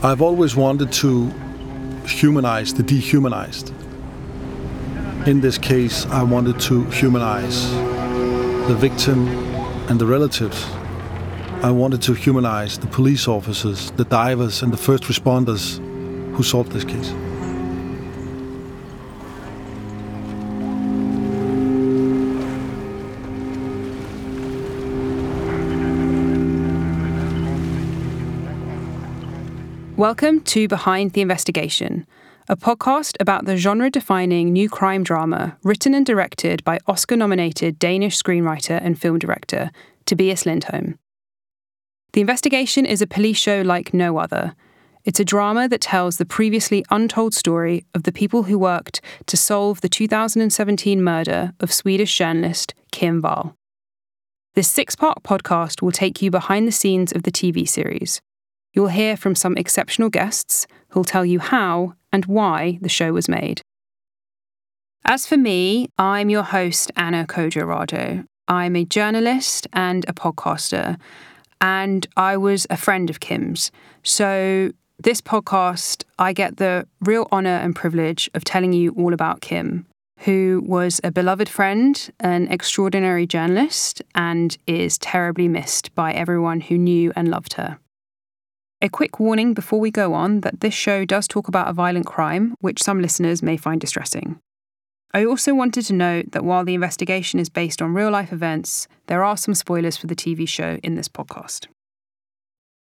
I've always wanted to humanize the dehumanized. In this case, I wanted to humanize the victim and the relatives. I wanted to humanize the police officers, the divers, and the first responders who solved this case. Welcome to Behind the Investigation, a podcast about the genre defining new crime drama written and directed by Oscar nominated Danish screenwriter and film director Tobias Lindholm. The investigation is a police show like no other. It's a drama that tells the previously untold story of the people who worked to solve the 2017 murder of Swedish journalist Kim Wall. This six part podcast will take you behind the scenes of the TV series You'll hear from some exceptional guests who'll tell you how and why the show was made. As for me, I'm your host, Anna Kojo I'm a journalist and a podcaster, and I was a friend of Kim's. So, this podcast, I get the real honour and privilege of telling you all about Kim, who was a beloved friend, an extraordinary journalist, and is terribly missed by everyone who knew and loved her. A quick warning before we go on that this show does talk about a violent crime, which some listeners may find distressing. I also wanted to note that while the investigation is based on real life events, there are some spoilers for the TV show in this podcast.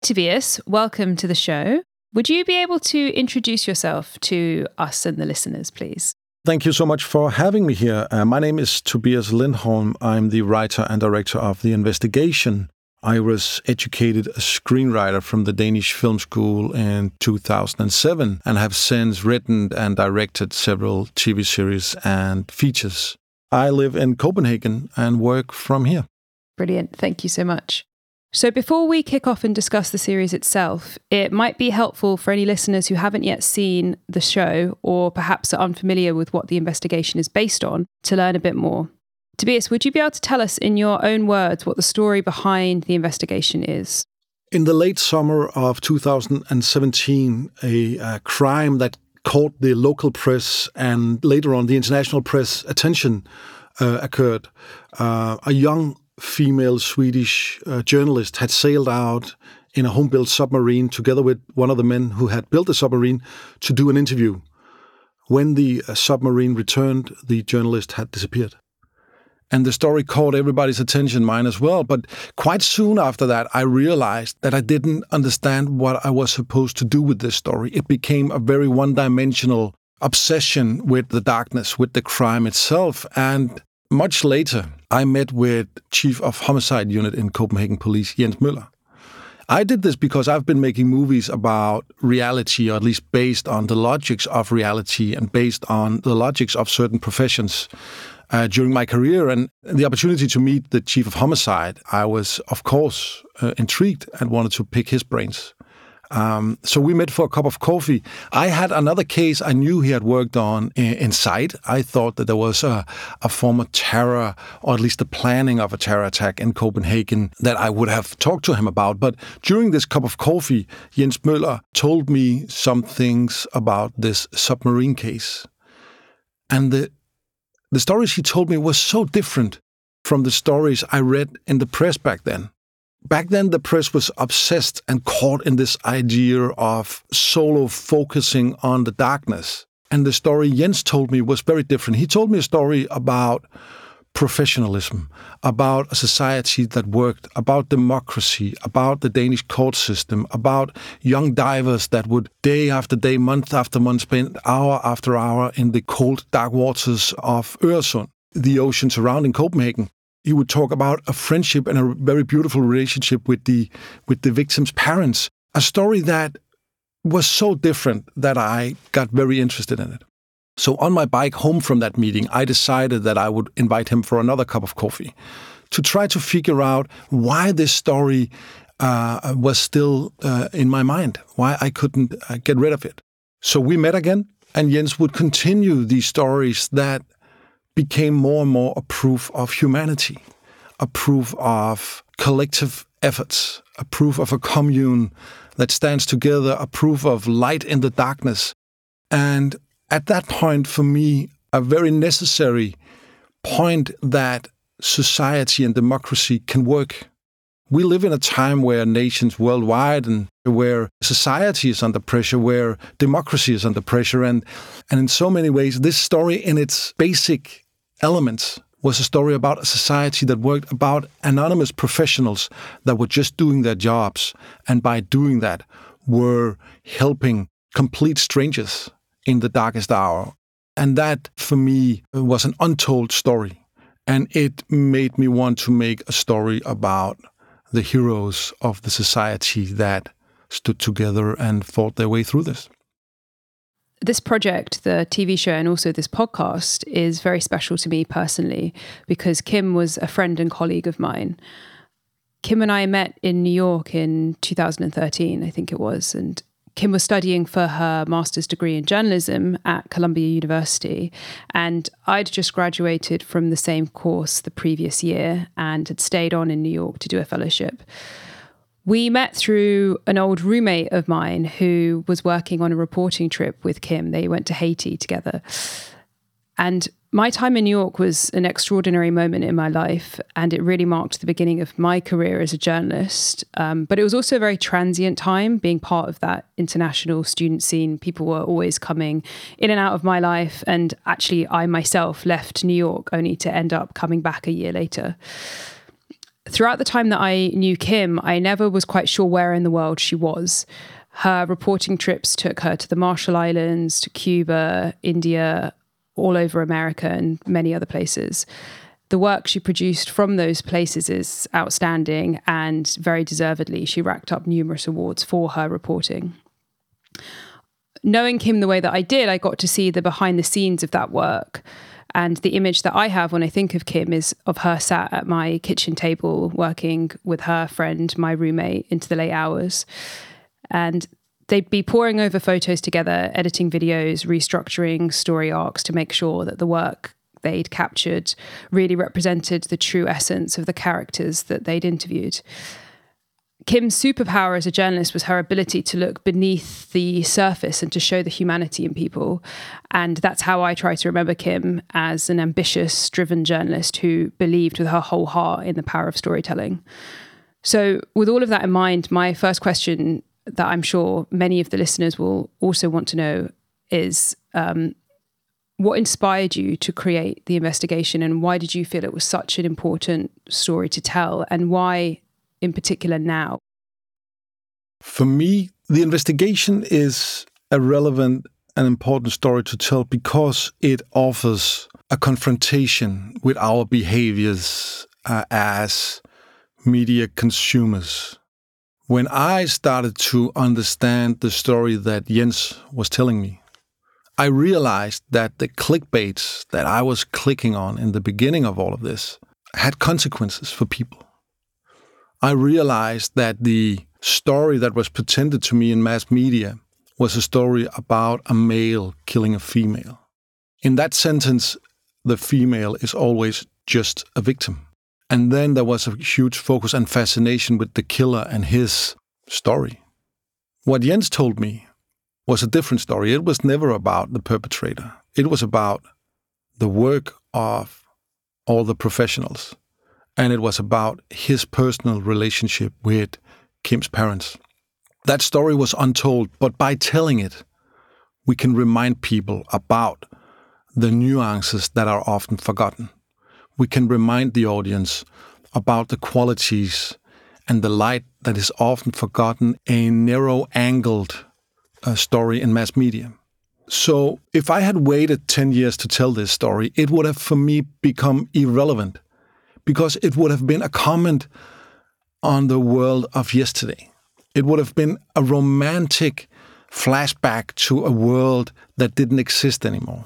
Tobias, welcome to the show. Would you be able to introduce yourself to us and the listeners, please? Thank you so much for having me here. Uh, my name is Tobias Lindholm. I'm the writer and director of The Investigation, I was educated a screenwriter from the Danish Film School in 2007 and have since written and directed several TV series and features. I live in Copenhagen and work from here. Brilliant. Thank you so much. So, before we kick off and discuss the series itself, it might be helpful for any listeners who haven't yet seen the show or perhaps are unfamiliar with what the investigation is based on to learn a bit more. Tobias, would you be able to tell us in your own words what the story behind the investigation is? In the late summer of 2017, a, a crime that caught the local press and later on the international press attention uh, occurred. Uh, a young female Swedish uh, journalist had sailed out in a home built submarine together with one of the men who had built the submarine to do an interview. When the uh, submarine returned, the journalist had disappeared and the story caught everybody's attention, mine as well. But quite soon after that, I realized that I didn't understand what I was supposed to do with this story. It became a very one dimensional obsession with the darkness, with the crime itself. And much later, I met with Chief of Homicide Unit in Copenhagen Police, Jens Møller. I did this because I've been making movies about reality, or at least based on the logics of reality and based on the logics of certain professions uh, during my career. And the opportunity to meet the chief of homicide, I was, of course, uh, intrigued and wanted to pick his brains. Um, so we met for a cup of coffee. I had another case I knew he had worked on inside. I thought that there was a, a form of terror, or at least the planning of a terror attack in Copenhagen that I would have talked to him about. But during this cup of coffee, Jens Møller told me some things about this submarine case. And the the stories he told me were so different from the stories I read in the press back then. Back then, the press was obsessed and caught in this idea of solo focusing on the darkness. And the story Jens told me was very different. He told me a story about professionalism, about a society that worked, about democracy, about the Danish court system, about young divers that would day after day, month after month, spend hour after hour in the cold, dark waters of Øresund, the ocean surrounding Copenhagen. He would talk about a friendship and a very beautiful relationship with the with the victim's parents. A story that was so different that I got very interested in it. So on my bike home from that meeting, I decided that I would invite him for another cup of coffee to try to figure out why this story uh, was still uh, in my mind, why I couldn't uh, get rid of it. So we met again, and Jens would continue these stories that became more and more a proof of humanity, a proof of collective efforts, a proof of a commune that stands together, a proof of light in the darkness. And at that point, for me, a very necessary point that society and democracy can work. We live in a time where nations worldwide and where society is under pressure, where democracy is under pressure. And, and in so many ways, this story, in its basic elements, was a story about a society that worked about anonymous professionals that were just doing their jobs. And by doing that, were helping complete strangers in the darkest hour. And that, for me, was an untold story. And it made me want to make a story about the heroes of the society that stood together and fought their way through this. This project, the TV show, and also this podcast is very special to me personally because Kim was a friend and colleague of mine. Kim and I met in New York in 2013, I think it was, and Kim was studying for her master's degree in journalism at Columbia University. And I'd just graduated from the same course the previous year and had stayed on in New York to do a fellowship. We met through an old roommate of mine who was working on a reporting trip with Kim. They went to Haiti together. And my time in New York was an extraordinary moment in my life, and it really marked the beginning of my career as a journalist. Um, but it was also a very transient time, being part of that international student scene. People were always coming in and out of my life, and actually, I myself left New York only to end up coming back a year later. Throughout the time that I knew Kim, I never was quite sure where in the world she was. Her reporting trips took her to the Marshall Islands, to Cuba, India, all over America and many other places. The work she produced from those places is outstanding and very deservedly. She racked up numerous awards for her reporting. Knowing Kim the way that I did, I got to see the behind the scenes of that work. And the image that I have when I think of Kim is of her sat at my kitchen table working with her friend, my roommate, into the late hours. And they'd be poring over photos together, editing videos, restructuring story arcs to make sure that the work they'd captured really represented the true essence of the characters that they'd interviewed. Kim's superpower as a journalist was her ability to look beneath the surface and to show the humanity in people. And that's how I try to remember Kim as an ambitious, driven journalist who believed with her whole heart in the power of storytelling. So, with all of that in mind, my first question that I'm sure many of the listeners will also want to know is um, what inspired you to create the investigation and why did you feel it was such an important story to tell and why in particular now? For me, the investigation is a relevant and important story to tell because it offers a confrontation with our behaviors uh, as media consumers when I started to understand the story that Jens was telling me, I realized that the clickbaits that I was clicking on in the beginning of all of this had consequences for people. I realized that the story that was presented to me in mass media was a story about a male killing a female. In that sentence, the female is always just a victim. And then there was a huge focus and fascination with the killer and his story. What Jens told me was a different story. It was never about the perpetrator, it was about the work of all the professionals. And it was about his personal relationship with Kim's parents. That story was untold, but by telling it, we can remind people about the nuances that are often forgotten we can remind the audience about the qualities and the light that is often forgotten a narrow angled uh, story in mass media. So, if I had waited 10 years to tell this story, it would have for me become irrelevant because it would have been a comment on the world of yesterday. It would have been a romantic flashback to a world that didn't exist anymore.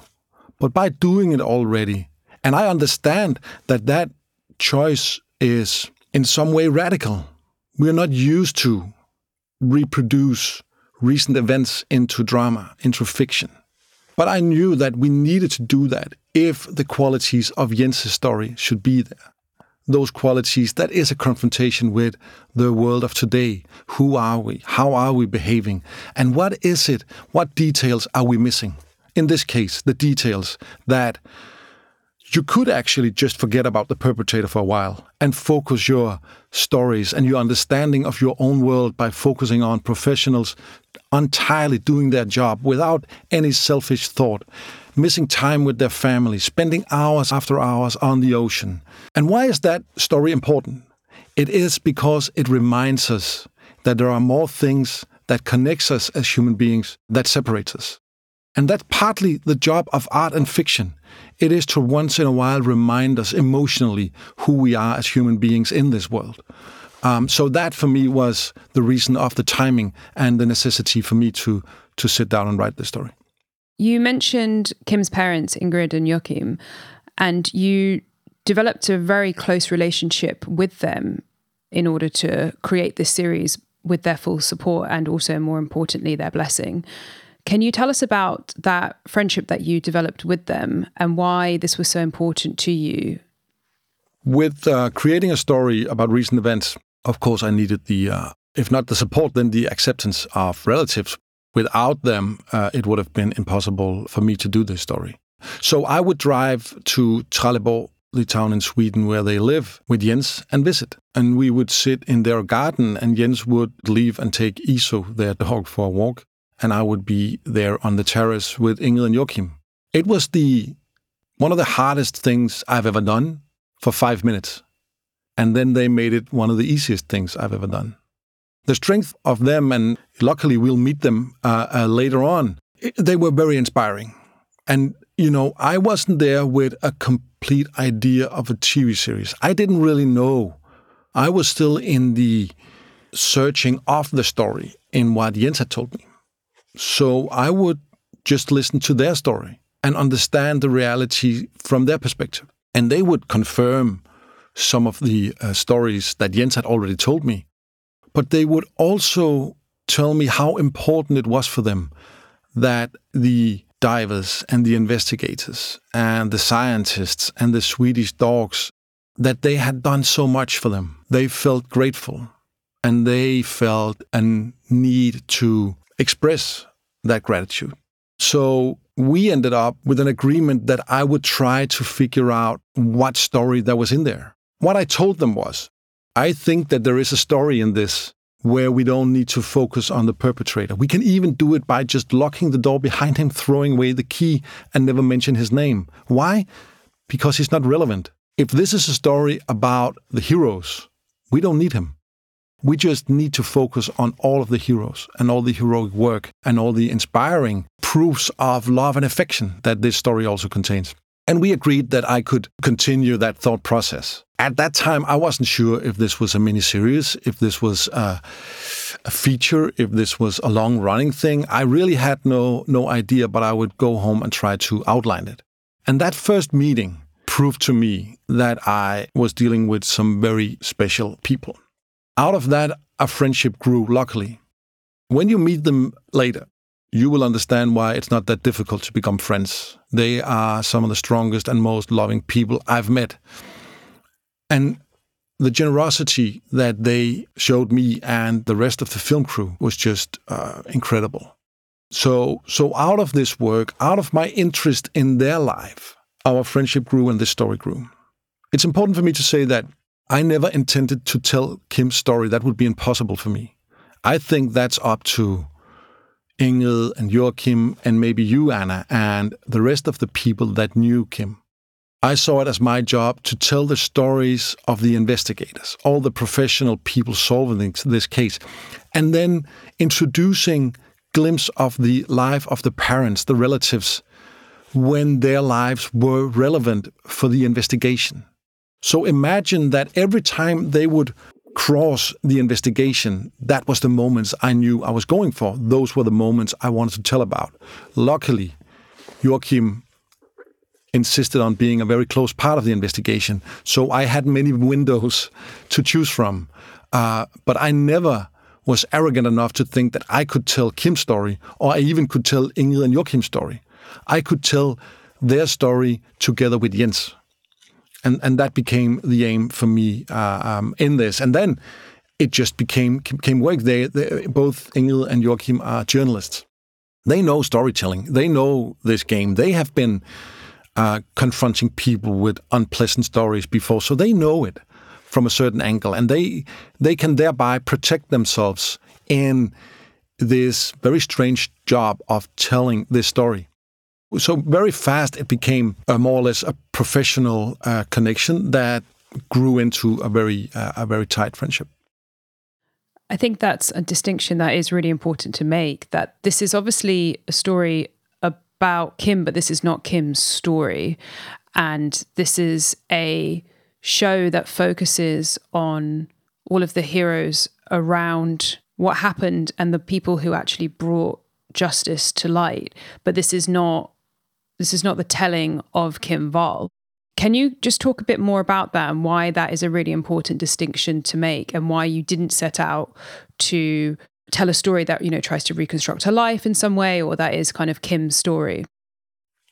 But by doing it already, and I understand that that choice is in some way radical. We're not used to reproduce recent events into drama, into fiction. But I knew that we needed to do that if the qualities of Jens' story should be there. those qualities, that is a confrontation with the world of today. Who are we? How are we behaving? And what is it? What details are we missing? In this case, the details that you could actually just forget about the perpetrator for a while and focus your stories and your understanding of your own world by focusing on professionals entirely doing their job without any selfish thought, missing time with their family, spending hours after hours on the ocean. And why is that story important? It is because it reminds us that there are more things that connects us as human beings that separates us. And that's partly the job of art and fiction. It is to once in a while remind us emotionally who we are as human beings in this world. Um, so that for me was the reason of the timing and the necessity for me to to sit down and write this story. You mentioned Kim's parents, Ingrid and Joachim, and you developed a very close relationship with them in order to create this series with their full support and also, more importantly, their blessing. Can you tell us about that friendship that you developed with them and why this was so important to you? With uh, creating a story about recent events, of course, I needed the, uh, if not the support, then the acceptance of relatives. Without them, uh, it would have been impossible for me to do this story. So I would drive to Trelleborg, the town in Sweden where they live, with Jens and visit. And we would sit in their garden, and Jens would leave and take Iso, their dog, for a walk and I would be there on the terrace with Ingrid and Joachim. It was the one of the hardest things I've ever done for five minutes. And then they made it one of the easiest things I've ever done. The strength of them, and luckily we'll meet them uh, uh, later on, they were very inspiring. And, you know, I wasn't there with a complete idea of a TV series. I didn't really know. I was still in the searching of the story in what Jens had told me. So I would just listen to their story and understand the reality from their perspective. And they would confirm some of the uh, stories that Jens had already told me. But they would also tell me how important it was for them that the divers and the investigators and the scientists and the Swedish dogs that they had done so much for them. They felt grateful and they felt a need to express that gratitude. So we ended up with an agreement that I would try to figure out what story that was in there. What I told them was, I think that there is a story in this where we don't need to focus on the perpetrator. We can even do it by just locking the door behind him, throwing away the key, and never mention his name. Why? Because he's not relevant. If this is a story about the heroes, we don't need him. We just need to focus on all of the heroes and all the heroic work and all the inspiring proofs of love and affection that this story also contains. And we agreed that I could continue that thought process. At that time, I wasn't sure if this was a miniseries, if this was a, a feature, if this was a long running thing. I really had no, no idea, but I would go home and try to outline it. And that first meeting proved to me that I was dealing with some very special people. Out of that, a friendship grew, luckily. When you meet them later, you will understand why it's not that difficult to become friends. They are some of the strongest and most loving people I've met. And the generosity that they showed me and the rest of the film crew was just uh, incredible. So, so out of this work, out of my interest in their life, our friendship grew and this story grew. It's important for me to say that I never intended to tell Kim's story. That would be impossible for me. I think that's up to Ingrid and Joachim and maybe you, Anna, and the rest of the people that knew Kim. I saw it as my job to tell the stories of the investigators, all the professional people solving this case, and then introducing glimpse of the life of the parents, the relatives, when their lives were relevant for the investigation. So imagine that every time they would cross the investigation, that was the moments I knew I was going for. Those were the moments I wanted to tell about. Luckily, Joachim insisted on being a very close part of the investigation, so I had many windows to choose from. Uh, but I never was arrogant enough to think that I could tell Kim's story, or I even could tell Ingrid and Joachim's story. I could tell their story together with Jens. And and that became the aim for me uh, um, in this. And then it just became became work. They, they both Ingrid and Joachim are journalists. They know storytelling. They know this game. They have been uh, confronting people with unpleasant stories before, so they know it from a certain angle, and they they can thereby protect themselves in this very strange job of telling this story. So very fast, it became a more or less a professional uh, connection that grew into a very uh, a very tight friendship. I think that's a distinction that is really important to make. That this is obviously a story about Kim, but this is not Kim's story, and this is a show that focuses on all of the heroes around what happened and the people who actually brought justice to light. But this is not this is not the telling of Kim Wall. Can you just talk a bit more about that and why that is a really important distinction to make and why you didn't set out to tell a story that, you know, tries to reconstruct her life in some way or that is kind of Kim's story?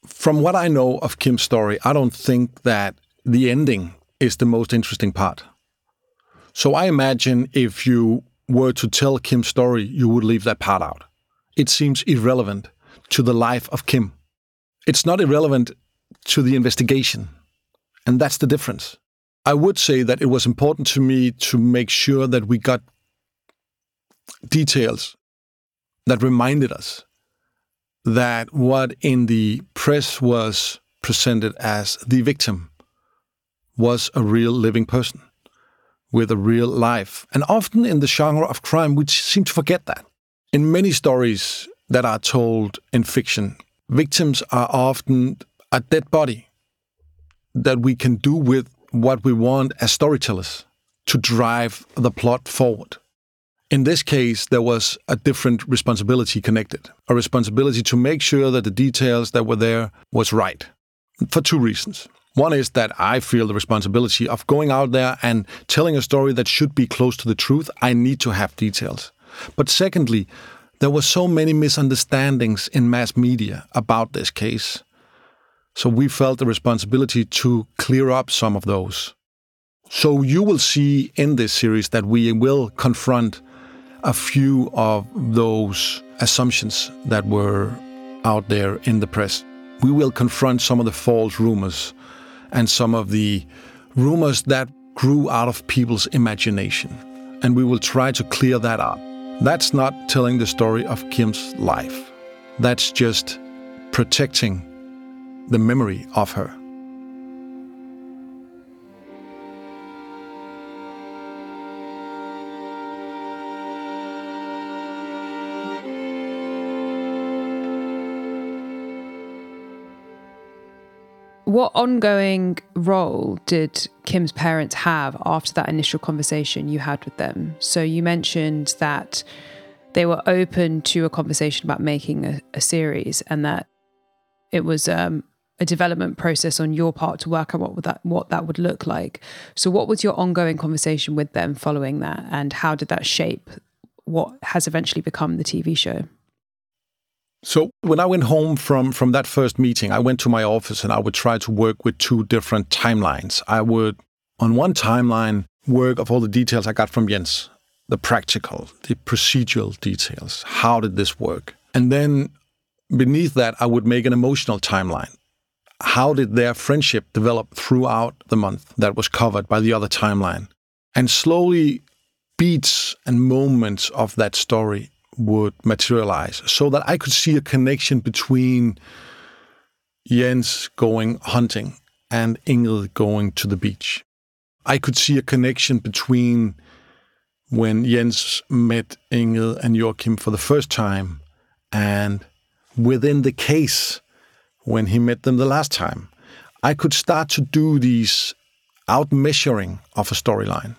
From what I know of Kim's story, I don't think that the ending is the most interesting part. So I imagine if you were to tell Kim's story, you would leave that part out. It seems irrelevant to the life of Kim. It's not irrelevant to the investigation. And that's the difference. I would say that it was important to me to make sure that we got details that reminded us that what in the press was presented as the victim was a real living person with a real life. And often in the genre of crime, we seem to forget that. In many stories that are told in fiction, victims are often a dead body that we can do with what we want as storytellers to drive the plot forward. In this case, there was a different responsibility connected, a responsibility to make sure that the details that were there was right, for two reasons. One is that I feel the responsibility of going out there and telling a story that should be close to the truth. I need to have details. But secondly, there were so many misunderstandings in mass media about this case so we felt the responsibility to clear up some of those. So you will see in this series that we will confront a few of those assumptions that were out there in the press. We will confront some of the false rumors and some of the rumors that grew out of people's imagination. And we will try to clear that up. That's not telling the story of Kim's life. That's just protecting the memory of her. What ongoing role did Kim's parents have after that initial conversation you had with them? So you mentioned that they were open to a conversation about making a, a series and that it was um, a development process on your part to work out what that what that would look like. So what was your ongoing conversation with them following that and how did that shape what has eventually become the TV show? So when I went home from from that first meeting, I went to my office and I would try to work with two different timelines. I would on one timeline work of all the details I got from Jens, the practical, the procedural details. How did this work? And then beneath that, I would make an emotional timeline how did their friendship develop throughout the month that was covered by the other timeline? And slowly, beats and moments of that story would materialize so that I could see a connection between Jens going hunting and Ingrid going to the beach. I could see a connection between when Jens met Ingrid and Joachim for the first time and within the case when he met them the last time. I could start to do these out measuring of a storyline.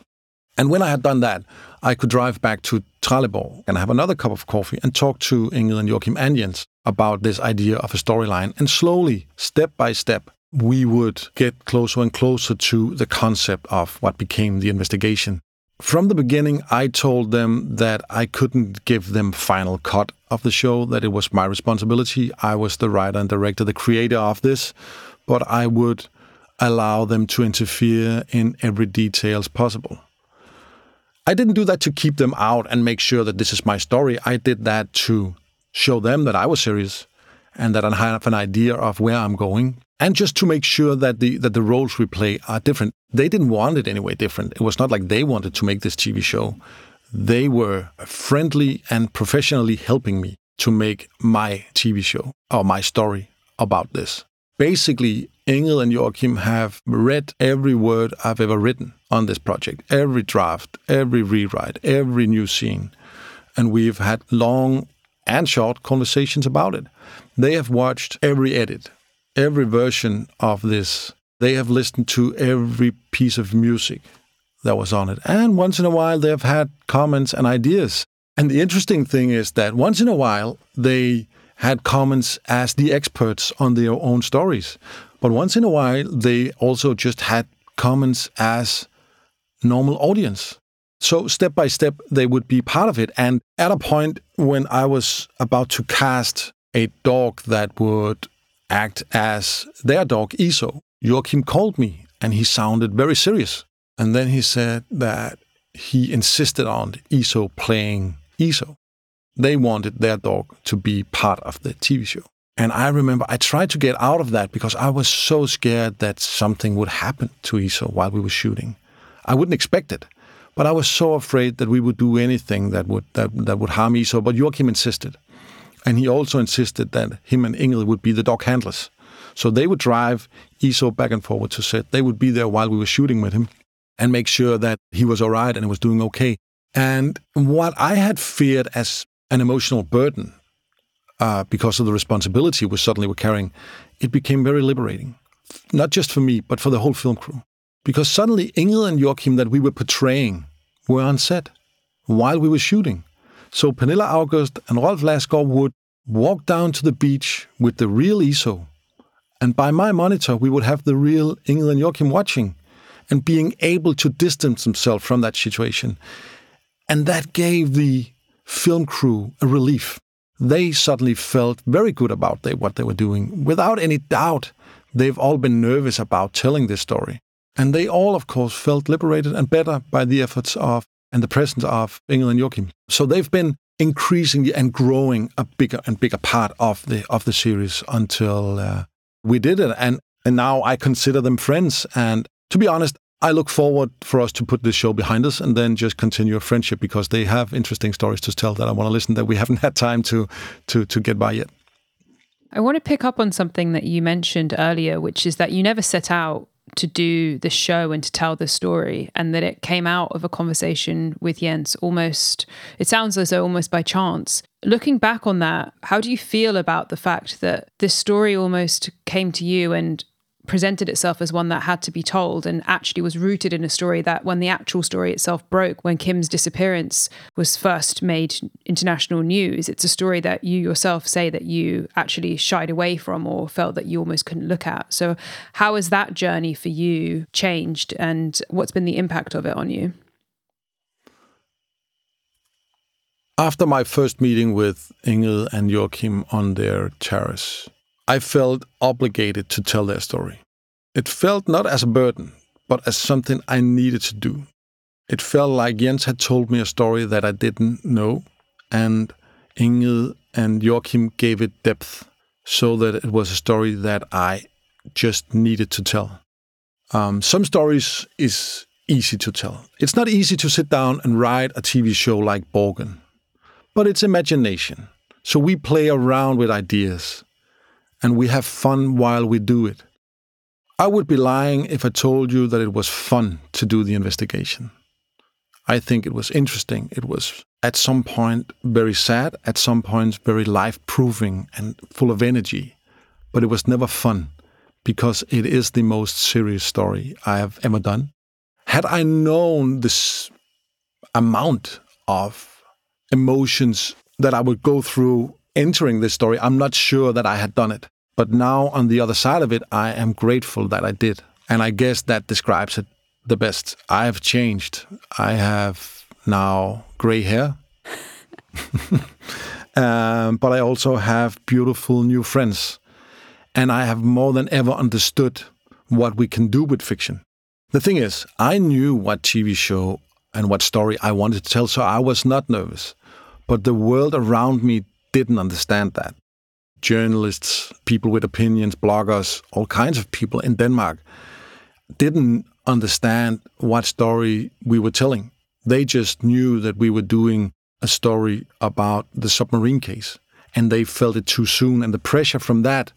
And when I had done that, I could drive back to Trelleborg and have another cup of coffee and talk to Ingrid and Joachim and Jens about this idea of a storyline. And slowly, step by step, we would get closer and closer to the concept of what became the investigation. From the beginning, I told them that I couldn't give them final cut of the show, that it was my responsibility. I was the writer and director, the creator of this, but I would allow them to interfere in every details possible. I didn't do that to keep them out and make sure that this is my story. I did that to show them that I was serious and that I have an idea of where I'm going, and just to make sure that the that the roles we play are different. They didn't want it anyway different. It was not like they wanted to make this TV show. They were friendly and professionally helping me to make my TV show or my story about this. Basically, Ingrid and Joachim have read every word I've ever written on this project, every draft, every rewrite, every new scene. And we've had long and short conversations about it. They have watched every edit, every version of this. They have listened to every piece of music that was on it. And once in a while, they have had comments and ideas. And the interesting thing is that once in a while, they had comments as the experts on their own stories. But once in a while, they also just had comments as normal audience. So step by step, they would be part of it. And at a point when I was about to cast a dog that would act as their dog, Iso, Joachim called me and he sounded very serious. And then he said that he insisted on Iso playing Iso. They wanted their dog to be part of the TV show. And I remember I tried to get out of that because I was so scared that something would happen to Iso while we were shooting. I wouldn't expect it. But I was so afraid that we would do anything that would that, that would harm Iso. But Joachim insisted. And he also insisted that him and Ingrid would be the dog handlers. So they would drive Iso back and forward to set. They would be there while we were shooting with him and make sure that he was all right and was doing okay. And what I had feared as an emotional burden uh, because of the responsibility we suddenly were carrying, it became very liberating. Not just for me, but for the whole film crew because suddenly Ingrid and Joachim that we were portraying were on set while we were shooting. So Pernilla August and Rolf Lassgård would walk down to the beach with the real Iso, and by my monitor we would have the real Ingrid and Joachim watching and being able to distance themselves from that situation. And that gave the film crew a relief. They suddenly felt very good about they, what they were doing. Without any doubt, they've all been nervous about telling this story. And they all, of course, felt liberated and better by the efforts of and the presence of Ingrid and Joachim. So they've been increasingly and growing a bigger and bigger part of the of the series until uh, we did it. And and now I consider them friends. And to be honest, I look forward for us to put this show behind us and then just continue a friendship because they have interesting stories to tell that I want to listen that we haven't had time to to to get by yet. I want to pick up on something that you mentioned earlier, which is that you never set out to do the show and to tell the story, and that it came out of a conversation with Jens almost, it sounds as though almost by chance. Looking back on that, how do you feel about the fact that this story almost came to you and presented itself as one that had to be told and actually was rooted in a story that when the actual story itself broke when Kim's disappearance was first made international news it's a story that you yourself say that you actually shied away from or felt that you almost couldn't look at. So how has that journey for you changed and what's been the impact of it on you? After my first meeting with Ingrid and Joachim on their terrace I felt obligated to tell their story. It felt not as a burden, but as something I needed to do. It felt like Jens had told me a story that I didn't know, and Ingrid and Joachim gave it depth so that it was a story that I just needed to tell. Um, some stories is easy to tell. It's not easy to sit down and write a TV show like Borgen, but it's imagination. So we play around with ideas and we have fun while we do it. I would be lying if I told you that it was fun to do the investigation. I think it was interesting. It was at some point very sad, at some points very life proving and full of energy. But it was never fun because it is the most serious story I have ever done. Had I known this amount of emotions that I would go through entering this story, I'm not sure that I had done it. But now, on the other side of it, I am grateful that I did. And I guess that describes it the best. I have changed. I have now gray hair. um, but I also have beautiful new friends. And I have more than ever understood what we can do with fiction. The thing is, I knew what TV show and what story I wanted to tell, so I was not nervous. But the world around me didn't understand that. Journalists, people with opinions, bloggers, all kinds of people in Denmark didn't understand what story we were telling. They just knew that we were doing a story about the submarine case, and they felt it too soon. And the pressure from that,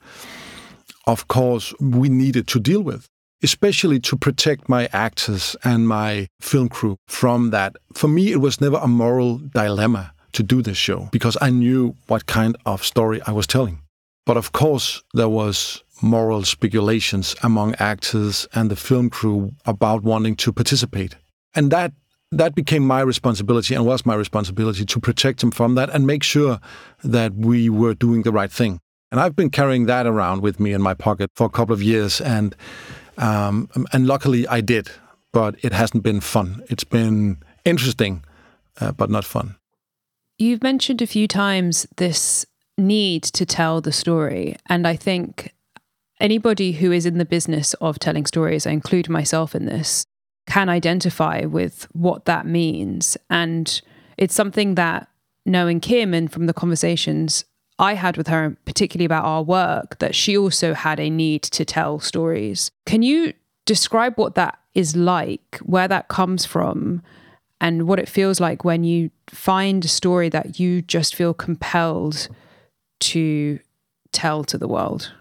of course, we needed to deal with, especially to protect my actors and my film crew from that. For me, it was never a moral dilemma to do this show because I knew what kind of story I was telling. But of course, there was moral speculations among actors and the film crew about wanting to participate. And that that became my responsibility and was my responsibility to protect them from that and make sure that we were doing the right thing. And I've been carrying that around with me in my pocket for a couple of years, and um, and luckily I did. But it hasn't been fun. It's been interesting, uh, but not fun. You've mentioned a few times this need to tell the story, and I think anybody who is in the business of telling stories, I include myself in this, can identify with what that means. And it's something that knowing Kim and from the conversations I had with her, particularly about our work, that she also had a need to tell stories. Can you describe what that is like, where that comes from, and what it feels like when you find a story that you just feel compelled to tell to the world?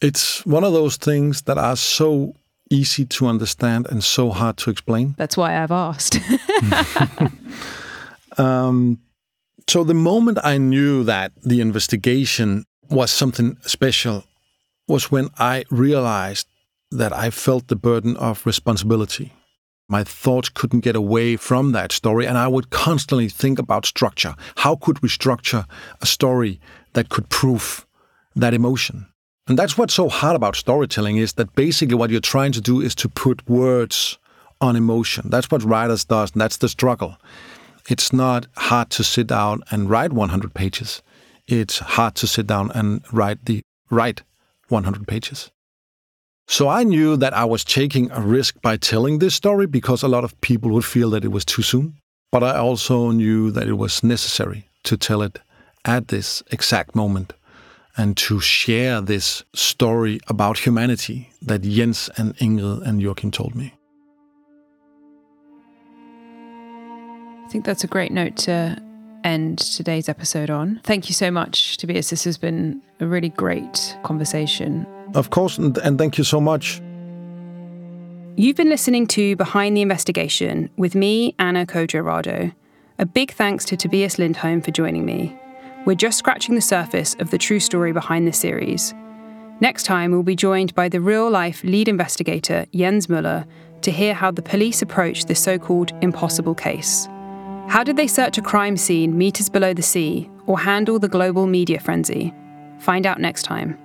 It's one of those things that are so easy to understand and so hard to explain. That's why I've asked. um, so the moment I knew that the investigation was something special was when I realized that I felt the burden of responsibility. My thoughts couldn't get away from that story, and I would constantly think about structure. How could we structure a story that could prove that emotion? And that's what's so hard about storytelling is that basically what you're trying to do is to put words on emotion. That's what writers does, and that's the struggle. It's not hard to sit down and write 100 pages. It's hard to sit down and write the right 100 pages. So I knew that I was taking a risk by telling this story because a lot of people would feel that it was too soon. But I also knew that it was necessary to tell it at this exact moment and to share this story about humanity that Jens and Ingrid and Joachim told me. I think that's a great note to end today's episode on. Thank you so much, Tobias. This has been a really great conversation. Of course, and, and thank you so much. You've been listening to Behind the Investigation with me, Anna Kodjo A big thanks to Tobias Lindholm for joining me. We're just scratching the surface of the true story behind this series. Next time, we'll be joined by the real life lead investigator, Jens Møller, to hear how the police approached this so called impossible case. How did they search a crime scene meters below the sea or handle the global media frenzy? Find out next time.